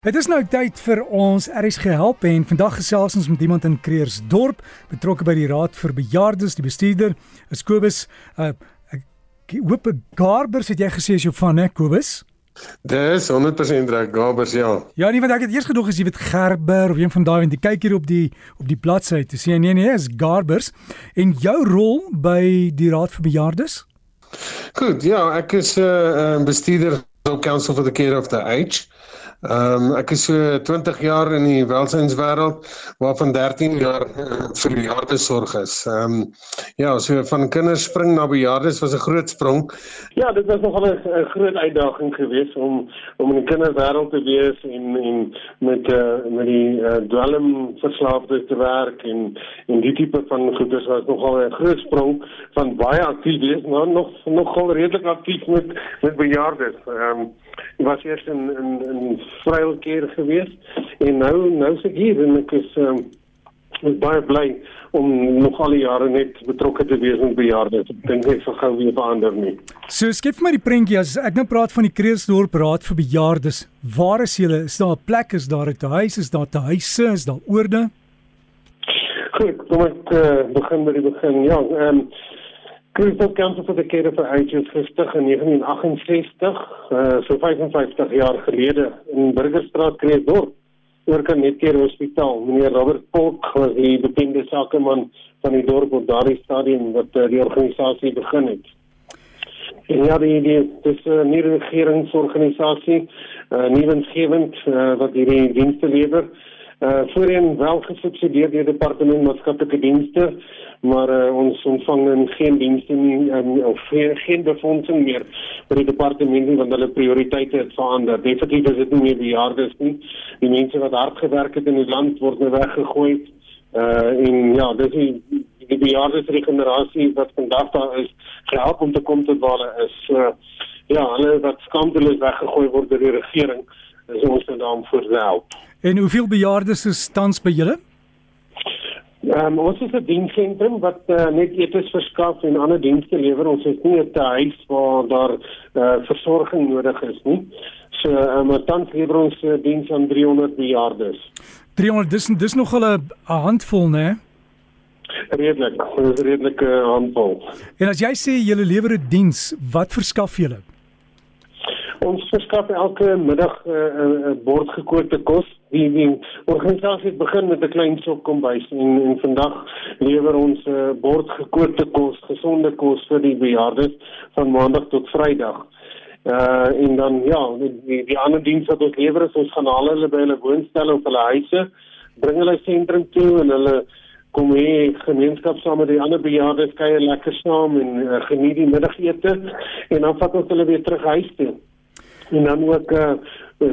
Dit is nou tyd vir ons RSG help en vandag gesels ons met iemand in Creersdorp betrokke by die Raad vir Bejaardes, die bestuurder is Kobus. Uh, ek hoop Garbers het jy gesê is jou van, hè Kobus? Dis 100% reg, Garbers ja. Ja, nee, want ek het eers gedog as jy weet Gerber of een van daai want jy kyk hier op die op die bladsy te sê nee nee, is Garbers en jou rol by die Raad vir Bejaardes? Goed, ja, ek is 'n uh, uh, bestuurder op Council for the Care of the Aged. Ehm um, ek is so 20 jaar in die welsynswêreld waarvan 13 jaar uh, vir bejaardesorg is. Ehm um, ja, so van kinders spring na bejaardes was 'n groot sprong. Ja, dit was nogal 'n groot uitdaging geweest om om in die kinderwêreld te wees en en met uh, met die uh, dwelmverslaafdes te werk en en die tipe van goeders was nogal 'n groot sprong van baie aktief wees, maar nog nogal redelik aktief met met bejaardes. Ehm um, was eers in in in Vryheidskeer gewees en nou nou sit hier en ek is um, is baie bly om nog al die jare net betrokke te wees met bejaardes. Ek dink ek sal gou weer verander nie. So skep vir my die prentjie as ek nou praat van die Kreersdorp Raad vir Bejaardes. Waar is julle? Is daar 'n plek? Is daar 'n huis? Is daar te huise? Is daar oorde? Goed, kom ek uh, begin by die begin. Ja, ehm um, Crystal Council for the Care of Aged gestig in 1968, uh, so 55 jaar gelede in Burgerstraat, Kreeusdorp, oor kan net keer hospitaal. Meneer Robert Polk was die bekende sakeman van die dorp op daardie stadium wat uh, die organisasie begin het. En ja, die die dis 'n uh, nuwe regeringsorganisasie, uh, nuwensgewend uh, wat hierdie dienste lewer. Uh, voorheen wel gesubsidieer deur departement maatskaplike dienste maar uh, ons ontvang geen dienste nie um, of geen, geen befondsing meer by die departement nie want hulle prioriteite het verander. Definitief is dit nie meer bejaardes nie. Die mense wat hard gewerk het in die land word nou weggegooi. Uh en ja, dis die die bejaardes regenerasie wat vandag daar is, help om te kom tot waar hulle is. Uh, ja, hulle wat skandalis weggegooi word deur die regering, is ons nou daarvoor help. En hoeveel bejaardes is tans by julle? Um, ons is 'n dienssentrum wat uh, net etes verskaf en ander dienste lewer. Ons is nie 'n huis waar daar uh, versorging nodig is nie. So, um, maar tans lewer ons uh, diens aan 300 bejaardes. 300 dis dis nog 'n handvol, né? Redelik, 'n redelike handvol. En as jy sê jy lewer 'n diens, wat verskaf jy? Ons verskaf elke middag 'n uh, uh, bord gekookte kos. Die, die organisasie begin met 'n klein sok kombuis en en vandag lewer ons 'n uh, bord gekookte kos, gesonde kos vir die bejaardes van maandag tot Vrydag. Uh en dan ja, die die, ander diens wat ons lewer is ons gaan haal hulle by hulle woonstelle of hulle huise, bring hulle sentrum toe en hulle kom hier gemeenskap saam met die ander bejaardes kuier lekker saam en uh, geniet die middagete en dan vat ons hulle weer terug huis toe en dan ook uh,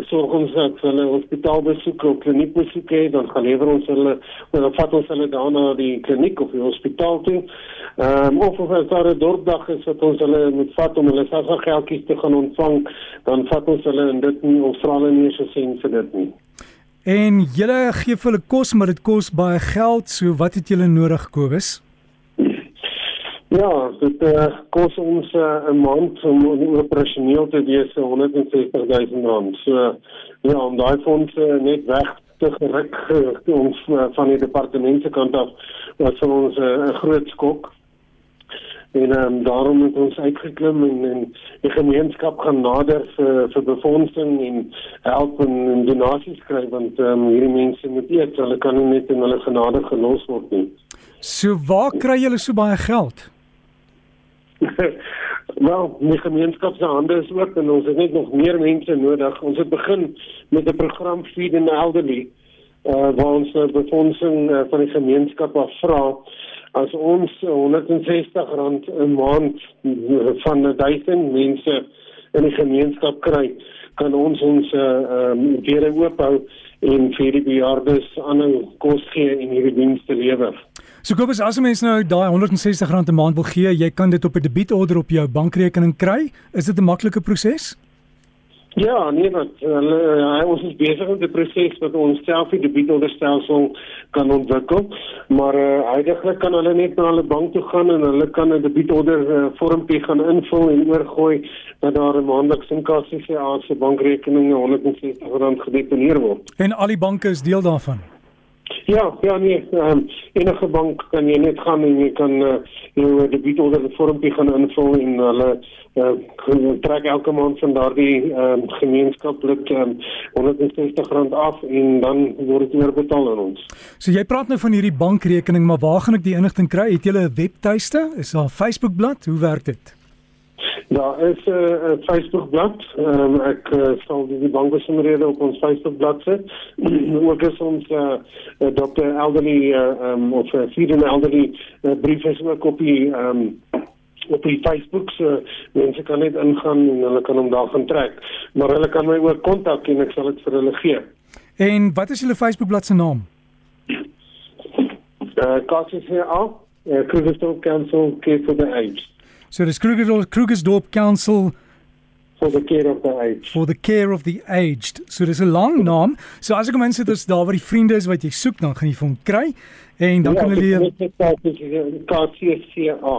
sorg ons dat hulle hospitaalbesoek of kliniekbesoek het, dan gaan lewer ons hulle of dan vat ons hulle dan na die kliniek of die hospitaal toe. Ehm um, of of as daar 'n dorpdag is wat ons hulle moet vat om hulle SASSA geldjies te gaan ontvang, dan vat ons hulle in dit nie of hulle nie so sien vir dit nie. En julle gee vir hulle kos, maar dit kos baie geld, so wat het julle nodig Kobus? Ja, dit uh, kos ons uh, 'n maand om operasioneel te wees 160 000 rand. So ja, om daai fondse net weg te geruk ons uh, van die departement se kant af was vir ons 'n uh, groot skok. En um, daarom het ons uitgeklim en, en die gemeenskap gaan nader vir vir befondsing en help en, en donasies kry want um, hierdie mense moet eet, hulle kan nie net in hulle genade gelos word nie. So waar kry julle so baie geld? Wel, die gemeenskap se hande is oop en ons het net nog meer mense nodig. Ons het begin met 'n program Feed the Elderly uh waar ons uh, befondsing uh, van die gemeenskap af vra as ons R160 'n maand van 1000 mense in die gemeenskap kry, kan ons ons uh um, deure oop hou en vir die bejaardes aanhou kos gee en hierdie dienste lewer. So Kobus, as 'n mens nou daai R160 'n maand wil gee, jy kan dit op 'n debietorder op jou bankrekening kry. Is dit 'n maklike proses? Ja, nee, wat hulle uh, ons is besig met die proses wat ons self die debietolderstelsel kan ontwikkel, maar uh, heidaglik kan hulle net na hulle bank toe gaan en hulle kan 'n debietolder uh, vormpie gaan invul en oorgooi dat daar 'n maandeliks inkassie vir aan se bankrekeninge R160 gedeponeer word. En al die banke is deel daarvan. Ja, ja nee, um, enige bank kan jy net gaan en jy kan uh, jou debietolder vormpie gaan invul en hulle uh, trek elke maand van daardie um, gemeenskaplik um, R160 af en dan word dit oorbetaal aan ons. So jy praat nou van hierdie bankrekening, maar waar gaan ek die inligting kry? Het jy 'n webtuiste? Is daar 'n Facebookblad? Hoe werk dit? Daar is 'n uh, Facebook bladsy. Um, ek uh, sal die, die bankbesonderhede op ons Facebook bladsy sit. ook is ons uh, uh, Dr. Elderly uh, um, of uh, Feeding Elderly uh, brief is ook op die um, op die Facebook so mense kan net ingaan en hulle kan hom daar gaan trek. Maar hulle kan my ook kontak en ek sal dit vir hulle gee. En wat is julle Facebook bladsy se naam? Uh, KCCA, uh, Krugersdorp Council Care for the Aged. So dis Krugersdorp Krugersdorp Council for the care of the aged. For the care of the aged. So dis 'n lang naam. So as ek hom insit is daar waar die vriende is wat jy soek, dan gaan jy vir hom kry en dan ja, kan hulle KCCA.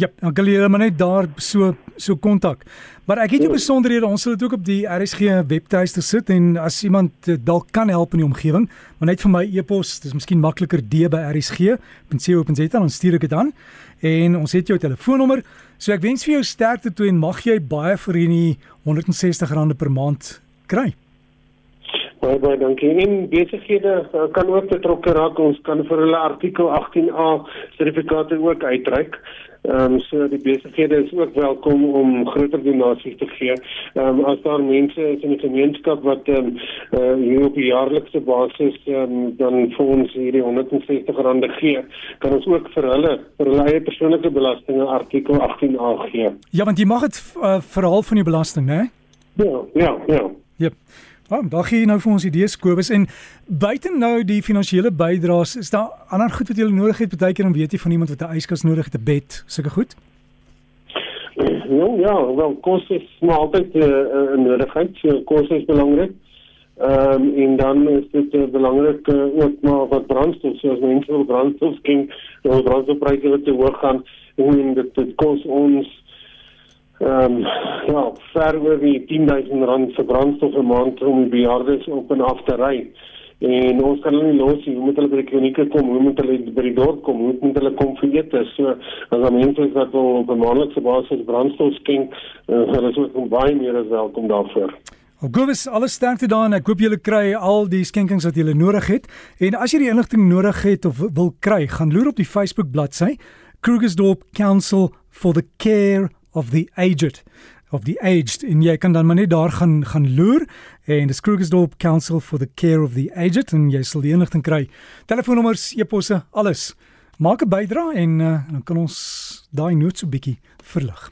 Ja, dan kan jy maar net daar so so kontak. Maar ek het jou besonderhede, ons sal dit ook op die RSG webtuiste sit en as iemand dalk kan help in die omgewing, maar net vir my e-pos, dis miskien makliker d by rsg.co.za dan stuur ek dit aan. En ons het jou telefoonnommer. So ek wens vir jou sterkte toe en mag jy baie vir hierdie R160 per maand kry. Baie baie dankie. En besighede uh, kan ook betrokke raak. Ons kan vir hulle artikel 18A sertifikate ook uitreik. Ehm um, so die besighede is ook welkom om groter donasies te gee. Ehm um, as daar mense is in die gemeenskap wat ehm um, uh, hier op 'n jaarlikse basis ehm um, dan vir ons hierdie R160 gee, kan ons ook vir hulle vir hulle eie persoonlike belastinge artikel 18A gee. Ja, want jy mag dit uh, verhaal van jou belasting, né? Ja, ja, ja. Jep. Oh, gee jy nou vir ons idees Kobus en buite nou die finansiële bydraes, is daar ander goed wat jy nodig het partykeer om weet jy van iemand wat 'n yskas nodig het, 'n bed, sulke goed? Ja, ja, wel kos is maar altyd 'n uh, nodigheid, so kos is belangrik. Ehm um, en dan is dit uh, belangrik uh, ook maar wat brandstof, so as mense wil brandstof skink, dan brandstofpryse wat te hoog gaan en dit, dit kos ons ehm um, ja, ver oor die 10000 rand vir brandstof per maand om die bejaardes op en af te ry. En ons kan hulle nie los nie. Hoe moet hulle by die klinieke kom? Hoe moet hulle by die dorp kom? Hoe moet hulle kom vir eet? So as dan mense wat wil op 'n maandelikse basis brandstof skenk, uh, hulle is ook baie meer as welkom daarvoor. Gobus, alles sterkte daarin. Ek hoop julle kry al die skenkings wat julle nodig het. En as jy die inligting nodig het of wil kry, gaan loer op die Facebook bladsy Krugersdorp Council for the Care of the aged of the aged en jy kan dan maar net daar gaan gaan loer en die Krugersdorp Council for the Care of the Aged en jy sal die inligting kry. Telefoonnommers, e-posse, alles. Maak 'n bydrae en uh, dan kan ons daai nood so bietjie verlig.